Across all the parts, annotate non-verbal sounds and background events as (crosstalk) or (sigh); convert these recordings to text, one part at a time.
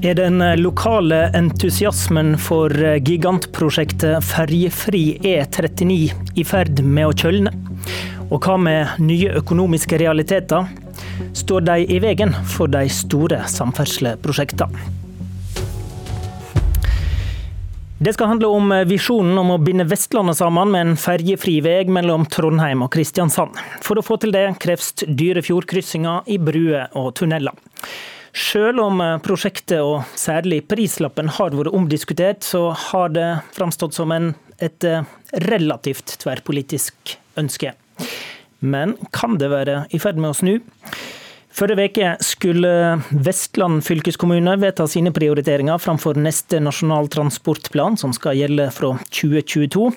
Er den lokale entusiasmen for gigantprosjektet Ferjefri E39 i ferd med å kjølne? Og hva med nye økonomiske realiteter? Står de i veien for de store samferdselsprosjektene? Det skal handle om visjonen om å binde Vestlandet sammen med en ferjefri vei mellom Trondheim og Kristiansand. For å få til det kreves dyre fjordkryssinger i bruer og tunneler. Selv om eh, prosjektet og særlig prislappen har vært omdiskutert, så har det framstått som en, et eh, relativt tverrpolitisk ønske. Men kan det være i ferd med å snu? Forrige uke skulle Vestland fylkeskommune vedta sine prioriteringer framfor neste Nasjonal transportplan, som skal gjelde fra 2022.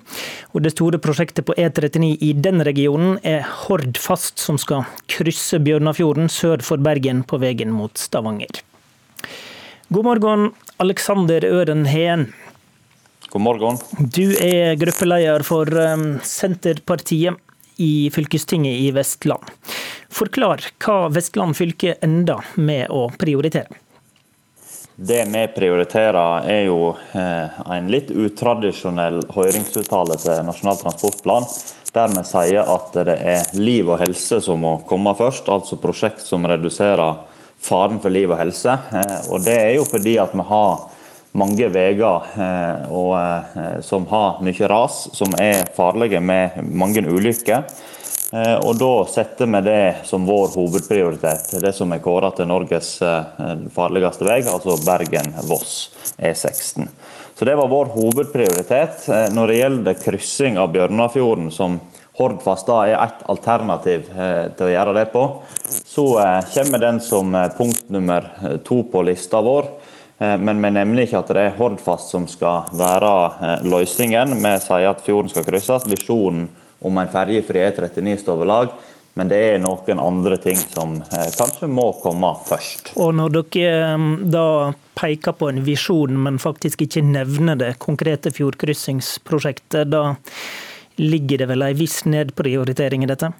Og Det store prosjektet på E39 i den regionen er Hordfast, som skal krysse Bjørnafjorden sør for Bergen på veien mot Stavanger. God morgen, Alexander Øren Heen. God morgen. Du er gruppeleder for um, Senterpartiet i fylkestinget i Vestland. Forklar hva Vestland fylke ender med å prioritere. Det vi prioriterer er jo eh, en litt utradisjonell høringsuttalelse til Nasjonal transportplan, der vi sier at det er liv og helse som må komme først, altså prosjekt som reduserer faren for liv og helse. Eh, og Det er jo fordi at vi har mange veier eh, som har mye ras, som er farlige med mange ulykker. Eh, og Da setter vi det som vår hovedprioritet, det som er kåret til Norges eh, farligste vei, altså Bergen-Voss E16. Så Det var vår hovedprioritet. Eh, når det gjelder kryssing av Bjørnafjorden, som Hordfast da er ett alternativ til å gjøre det på, så kommer den som punkt nummer to på lista vår. Men vi nevner ikke at det er Hordfast som skal være løsningen. Vi sier at fjorden skal krysses. Visjonen om en ferjefri E39 står ved lag. Men det er noen andre ting som eh, kanskje må komme først. Og Når dere eh, da peker på en visjon, men faktisk ikke nevner det konkrete fjordkryssingsprosjektet, da ligger det vel en viss nedprioritering i dette?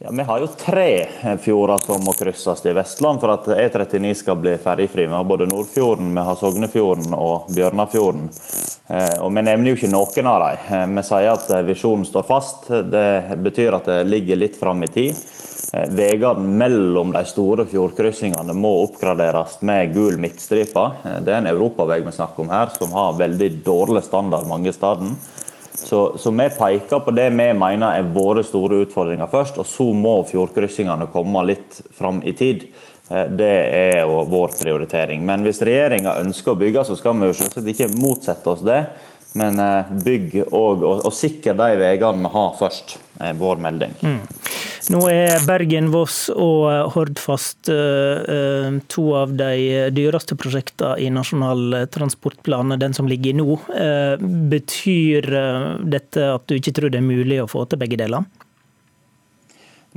Ja, Vi har jo tre fjorder som må krysses i Vestland for at E39 skal bli ferjefri. Vi har både Nordfjorden, vi har Sognefjorden og Bjørnafjorden. Eh, og Vi nevner jo ikke noen av dem. Eh, vi sier at eh, visjonen står fast. Det betyr at det ligger litt fram i tid. Veiene mellom de store fjordkryssingene må oppgraderes med gul midtstripe. Det er en europavei vi snakker om her, som har veldig dårlig standard mange steder. Så, så, vi peker på det vi mener er våre store utfordringer først, og så må fjordkryssingene komme litt fram i tid. Eh, det er jo vår prioritering. Men hvis regjeringa ønsker å bygge, så skal vi jo selvsagt ikke motsette oss det. Men eh, bygg og, og, og sikre de veiene vi har først, er vår melding. Mm. Nå er Bergen-Voss og Hordfast eh, eh, to av de dyreste prosjektene i Nasjonal transportplan, den som ligger nå. Eh, betyr dette at du ikke tror det er mulig å få til begge deler?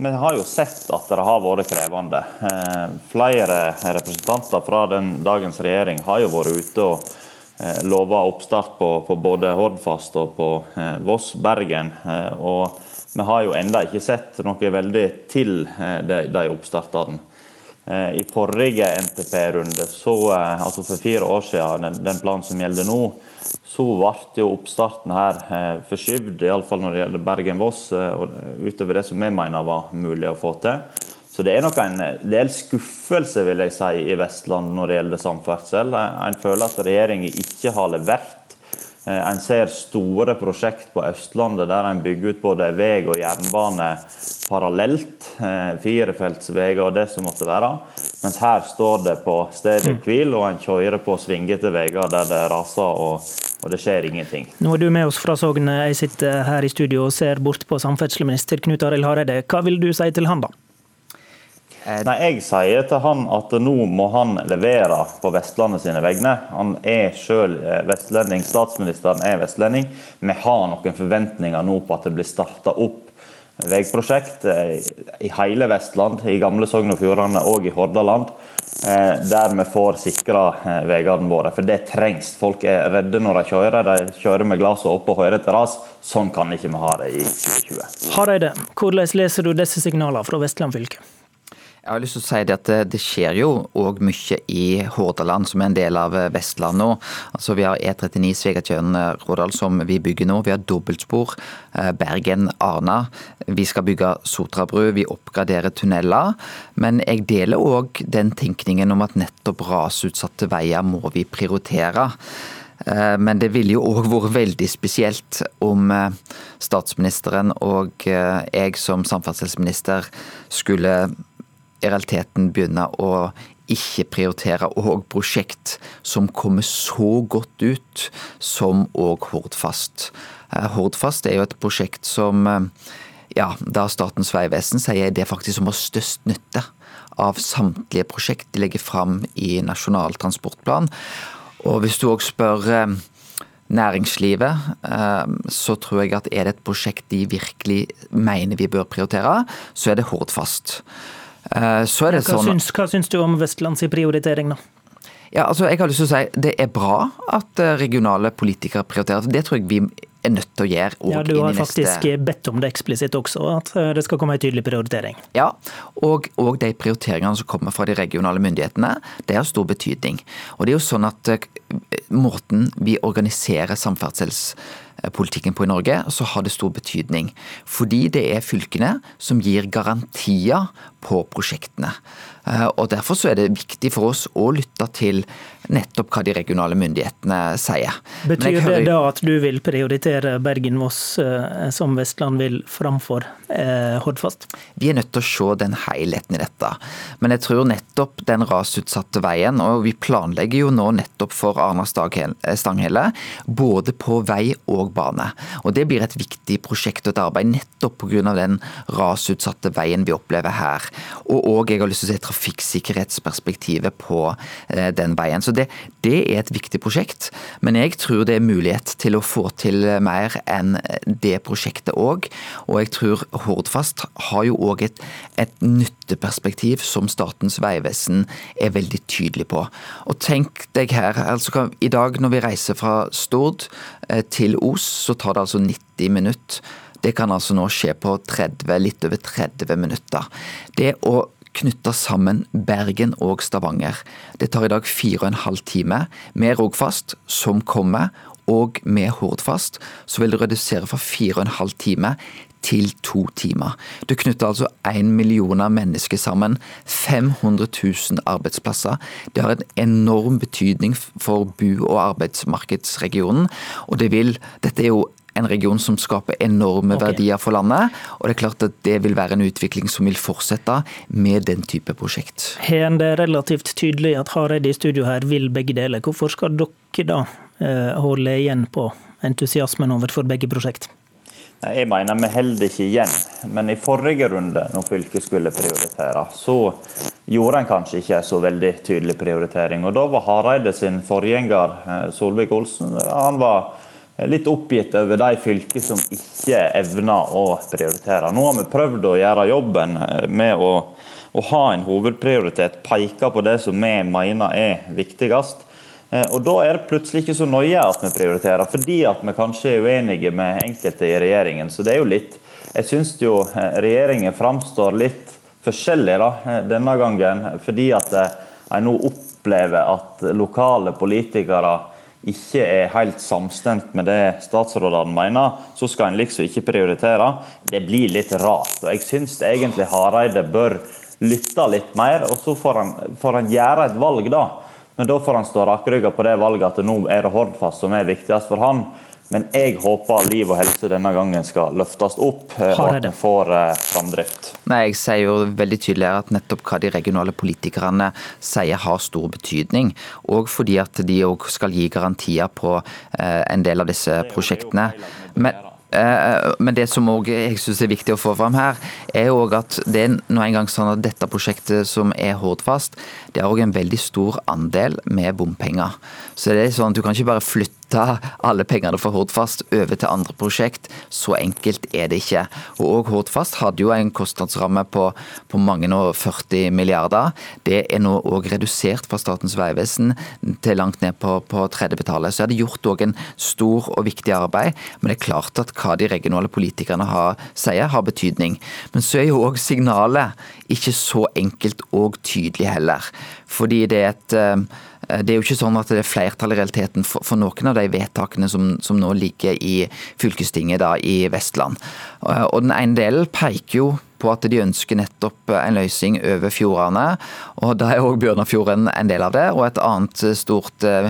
Vi har jo sett at det har vært krevende. Flere representanter fra den dagens regjering har jo vært ute og lova oppstart på, på både Hordfast og på Voss-Bergen. og vi har jo ennå ikke sett noe veldig til eh, de, de oppstartene. Eh, I forrige NTP-runde, eh, altså for fire år siden, den, den, planen som gjelder nå, så ble jo oppstarten her forskyvd, iallfall når det gjelder Bergen-Voss, utover det som vi mener var mulig å få til. Så det er nok en del skuffelse vil jeg si, i Vestland når det gjelder samferdsel. En føler at regjeringen ikke har levert Eh, en ser store prosjekt på Østlandet der en bygger ut både vei og jernbane parallelt. Eh, firefeltsveier og det som måtte være. Mens her står det på stedet mm. hvil, og en kjører på svingete veier der det raser og, og, det skjer ingenting. Nå er du med oss fra Sogn. Jeg sitter her i studio og ser bort på samferdselsminister Knut Arild Hareide. Hva vil du si til han da? Eh, nei, Jeg sier til han at nå må han levere på Vestlandet sine vegne. Han er selv eh, vestlending, statsministeren er vestlending. Vi har noen forventninger nå på at det blir starta opp veiprosjekt eh, i hele Vestland, i gamle Sogn og Fjordane og i Hordaland. Der vi får sikra veiene våre. For det trengs. Folk er redde når de kjører. De kjører med glasset oppe og hører til ras. Sånn kan ikke vi ha det i 2020. Hareide, hvordan leser du disse signalene fra Vestland fylke? Jeg har lyst til å si det at det skjer jo òg mye i Hordaland, som er en del av Vestland nå. Altså Vi har E39 Svegatjørn-Rådal som vi bygger nå. Vi har dobbeltspor eh, Bergen-Arna. Vi skal bygge Sotrabru. Vi oppgraderer tunneler. Men jeg deler òg den tenkningen om at nettopp rasutsatte veier må vi prioritere. Eh, men det ville jo òg vært veldig spesielt om eh, statsministeren og jeg som samferdselsminister skulle i realiteten begynne å ikke prioritere òg prosjekt som kommer så godt ut som òg Hordfast. Eh, Hordfast er jo et prosjekt som eh, ja, da Statens vegvesen sier det faktisk som har størst nytte av samtlige prosjekt de legger fram i Nasjonal transportplan. Og hvis du òg spør eh, næringslivet, så tror jeg at er det et prosjekt de virkelig mener vi bør prioritere, så er det Hordfast. Eh, så er det hva, sånn... Syns, hva syns du om Vestlands prioritering, da? Ja, altså jeg har lyst til å si Det er bra at eh, regionale politikere prioriterer. Det tror jeg vi er nødt til å gjøre. Ja, Du har faktisk neste... bedt om det eksplisitt også, at eh, det skal komme en tydelig prioritering. Ja, og, og, de prioriteringene som kommer fra de regionale myndighetene, det har stor betydning. Og det er jo sånn at måten vi organiserer samferdselspolitikken på i Norge, så har det stor betydning. Fordi det er fylkene som gir garantier på prosjektene. Eh, og Derfor så er det viktig for oss å lytte til nettopp hva de regionale myndighetene sier. Betyr hører... det da at du vil prioritere Bergen-Voss, eh, som Vestland vil, framfor eh, Hordfast? Vi er nødt til å se den helheten i dette. Men jeg tror nettopp den rasutsatte veien, og vi planlegger jo nå nettopp for Arna-Stanghelle, både på vei og bane. Og Det blir et viktig prosjekt og et arbeid nettopp pga. den rasutsatte veien vi opplever her. Og, og jeg har lyst til å si trafikksikkerhetsperspektivet på eh, den veien. Så det, det, er et viktig prosjekt. Men jeg tror det er mulighet til å få til mer enn det prosjektet òg. Og jeg tror Hordfast har jo òg et, et nytteperspektiv som Statens vegvesen er veldig tydelig på. Og tenk deg her, altså I dag når vi reiser fra Stord eh, til Os, så tar det altså 90 minutter. Det kan altså nå skje på 30, litt over 30 minutter. Det å knytta sammen Bergen og Stavanger. Det tar i dag fire og en halv time. Med Rogfast, som kommer, og med Hordfast, så vil det redusere fra fire og en halv time til to timer. Du knytter altså én millioner mennesker sammen. 500 000 arbeidsplasser. Det har en enorm betydning for bu- og arbeidsmarkedsregionen. Og det vil, dette er jo en region som skaper enorme okay. verdier for landet. Og det er klart at det vil være en utvikling som vil fortsette med den type prosjekt. Har det relativt tydelig at Hareide i studio her vil begge deler. Hvorfor skal dere da eh, holde igjen på entusiasmen overfor begge prosjekt? Jeg mener vi holder ikke igjen. Men i forrige runde, når fylket skulle prioritere, så gjorde en kanskje ikke så veldig tydelig prioritering. Og Da var Hareide sin forgjenger, eh, Solvik-Olsen, han var litt oppgitt over de fylkene som ikke evner å prioritere. Nå har vi prøvd å gjøre jobben eh, med å, å ha en hovedprioritet, peke på det som vi mener er viktigst. Eh, og Da er det plutselig ikke så nøye at vi prioriterer, fordi at vi kanskje er uenige med enkelte i regjeringen. Så det er jo litt Jeg syns jo eh, regjeringen framstår litt forskjellig da, denne gangen, fordi at en nå opplever at lokale politikere ikke er helt samstemt med det statsrådene mener, så skal en liksom ikke prioritere. Det blir litt rart. og Jeg syns egentlig Hareide bør lytte litt mer, og så får han, får han gjøre et valg, da. Men da får han stå rakrygga på det valget at nå er det Hordfast som er viktigst for han. Men jeg håper liv og helse denne gangen skal løftes opp, eh, og at vi får eh, framdrift. Nei, Jeg sier jo veldig tydelig at nettopp hva de regionale politikerne sier har stor betydning. Og fordi at de òg skal gi garantier på eh, en del av disse prosjektene. Men men det som også jeg synes er viktig å få fram her, er jo at det er nå en gang sånn at dette prosjektet som er Hordfast, det har òg en veldig stor andel med bompenger. Så det er sånn at du kan ikke bare flytte flytte alle pengene fra Hordfast over til andre prosjekt. Så enkelt er det ikke. Og Hordfast hadde jo en kostnadsramme på, på mange og 40 milliarder. Det er nå òg redusert fra Statens vegvesen til langt ned på, på tredjebetallet. Så er det gjort òg en stor og viktig arbeid. Men det er klart at hva de regionale politikerne har, sier, har betydning. Men så er jo òg signalet ikke så enkelt og tydelig heller. Fordi det er et eh, det er jo ikke sånn at det er flertall i realiteten for, for noen av de vedtakene som, som, nå ligger i fylkestinget da, i Vestland. Og Den ene delen peker jo på at de ønsker nettopp en løsning over fjordene. og Da er òg Bjørnafjorden en del av det. og Et annet stort eh,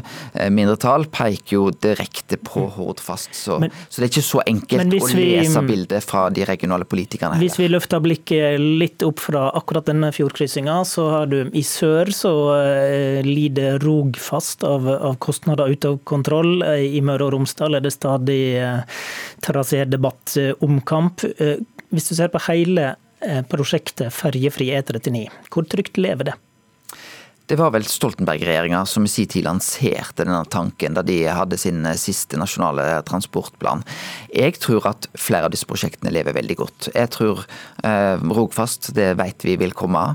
mindretall peker jo direkte på mm. Hordfast. Så, men, så det er ikke så enkelt å lese vi, bildet fra de regionale politikerne. Hvis vi løfter blikket litt opp fra akkurat denne fjordkryssinga, så har du i sør så uh, lider Rogfast av, av kostnader ute av kontroll. I Møre og Romsdal er det stadig trasédebatt, omkamp. Hvis du ser på hele eh, prosjektet ferjefri E39, hvor trygt lever det? Det var vel Stoltenberg-regjeringa som i sin tid lanserte denne tanken da de hadde sin eh, siste nasjonale transportplan. Jeg tror at flere av disse prosjektene lever veldig godt. Jeg tror eh, Rogfast, det vet vi vil komme.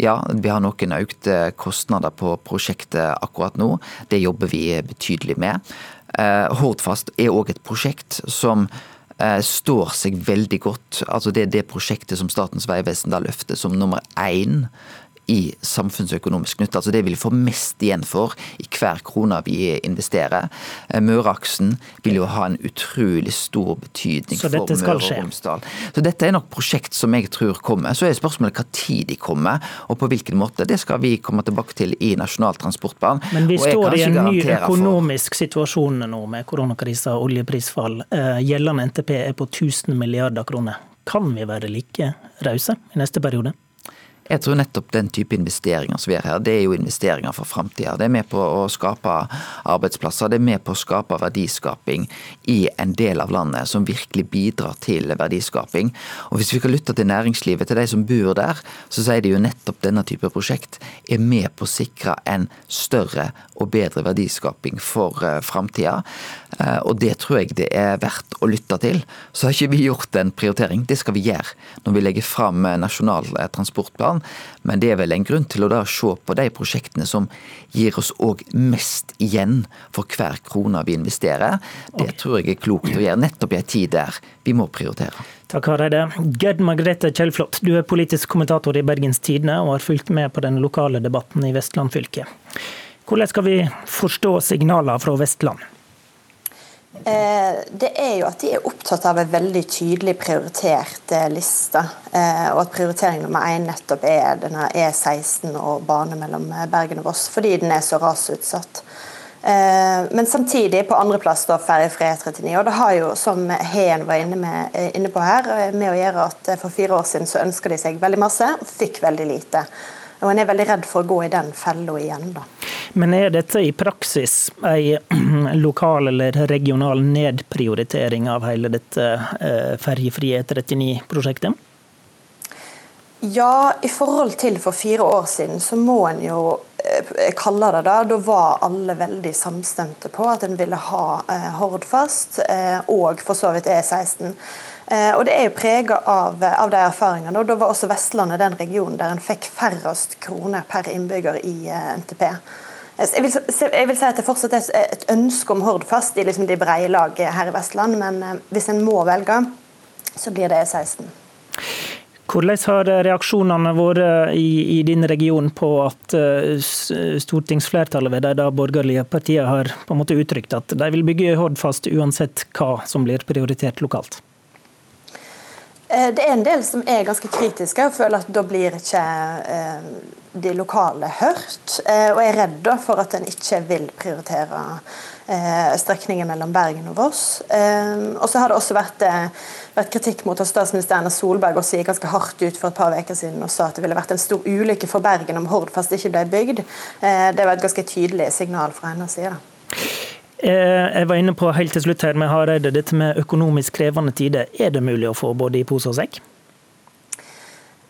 Ja, vi har noen økte kostnader på prosjektet akkurat nå. Det jobber vi betydelig med. Eh, Hordfast er òg et prosjekt som Eh, står seg veldig godt. Altså Det er det prosjektet som Statens vegvesen da løfter som nummer én i samfunnsøkonomisk nytte. Altså det vil vi få mest igjen for i hver krone vi investerer. Eh, Møreaksen vil jo ha en utrolig stor betydning for Møre og Romsdal. Så dette er nok prosjekt som jeg tror kommer. Så er spørsmålet hva tid de kommer, og på hvilken måte. Det skal vi komme tilbake til i Nasjonal transportplan. Men vi står i en ny økonomisk for... situasjon nå med koronakrisa og oljeprisfall. Eh, gjeldende NTP er på 1000 milliarder kroner. Kan vi være like rause i neste periode? Jeg tror nettopp den type investeringer som vi gjør her, det er jo investeringer for framtida. Det er med på å skape arbeidsplasser, det er med på å skape verdiskaping i en del av landet som virkelig bidrar til verdiskaping. Og Hvis vi kan lytte til næringslivet, til de som bor der, så sier de jo nettopp denne type prosjekt er med på å sikre en større og bedre verdiskaping for uh, framtida. Uh, og det tror jeg det er verdt å lytte til. Så har ikke vi gjort en prioritering, det skal vi gjøre når vi legger fram Nasjonal transportplan land. Men det er vel en grunn til å da se på de prosjektene som gir oss òg mest igjen for hver krone vi investerer. Det okay. tror jeg er klokt å gjøre, nettopp i en tid der vi må prioritere. Takk, Hareide. Gerd Margrethe Kjellflot, du er politisk kommentator i Bergens Tidende og har fulgt med på den lokale debatten i Vestland fylke. Hvordan skal vi forstå signalene fra Vestland? Eh, det er jo at de er opptatt av en veldig tydelig prioritert eh, liste. Eh, og at prioritering nummer én nettopp er denne E16 og bane mellom Bergen og Voss, fordi den er så rasutsatt. Men samtidig, på andreplass, ferjefri E39. Og det har jo, som Heen var inne, med, inne, på her, med å gjøre at for fire år siden så ønska de seg veldig masse, og fikk veldig lite. Og en er veldig redd for å gå i den fella igjen, da. Men er dette i praksis en (clears throat) lokal eller regional nedprioritering av hele dette eh, ferjefrie 39-prosjektet? Ja, i forhold til for fire år siden, så må en jo eh, kalle det da. Da var alle veldig samstemte på at en ville ha eh, Hordfast og for så vidt E16. Eh, og Det er jo prega av, av, de erfaringene. og Da var også Vestlandet den regionen der en fikk færrest kroner per innbygger i NTP. Jeg vil, jeg vil, si at det fortsatt er et ønske om Hordfast i liksom de brede lag her i Vestland, men eh, hvis en må velge, så blir det E16. Hvordan har reaksjonene vært i, i, din region på at stortingsflertallet ved de da borgerlige partiene har på en måte uttrykt at de vil bygge Hordfast uansett hva som blir prioritert lokalt? Eh, det er en del som er ganske kritiske og føler at da blir ikke eh, de lokale hørt. Eh, og er redd for at en ikke vil prioritere strekningen mellom Bergen og Voss. Og så har det også vært, vært kritikk mot at statsminister Solberg også gikk ganske hardt ut for et par uker siden og sa at det ville vært en stor ulykke for Bergen om Hordfast ikke ble bygd. Det var et ganske tydelig signal fra hennes side. Eh, jeg var inne på helt til slutt her med Hareide, dette med økonomisk krevende tider. Er det mulig å få både i pose og sekk?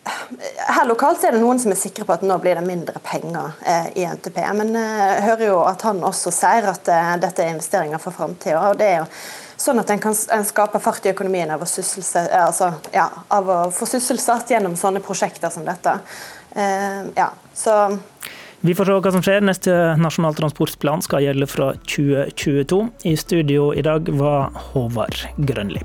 her lokalt er det noen som er sikre på at nå blir det mindre penger eh, i NTP. Men jeg hører jo at han også sier at dette er investeringer for framtida. Og det er jo sånn at en kan skape fart i økonomien av å, altså, ja, av å få sysselsatt gjennom sånne prosjekter som dette. Ja, så vi får se hva som skjer. Neste Nasjonal transportplan skal gjelde fra 2022. I studio i dag var Håvard Grønli.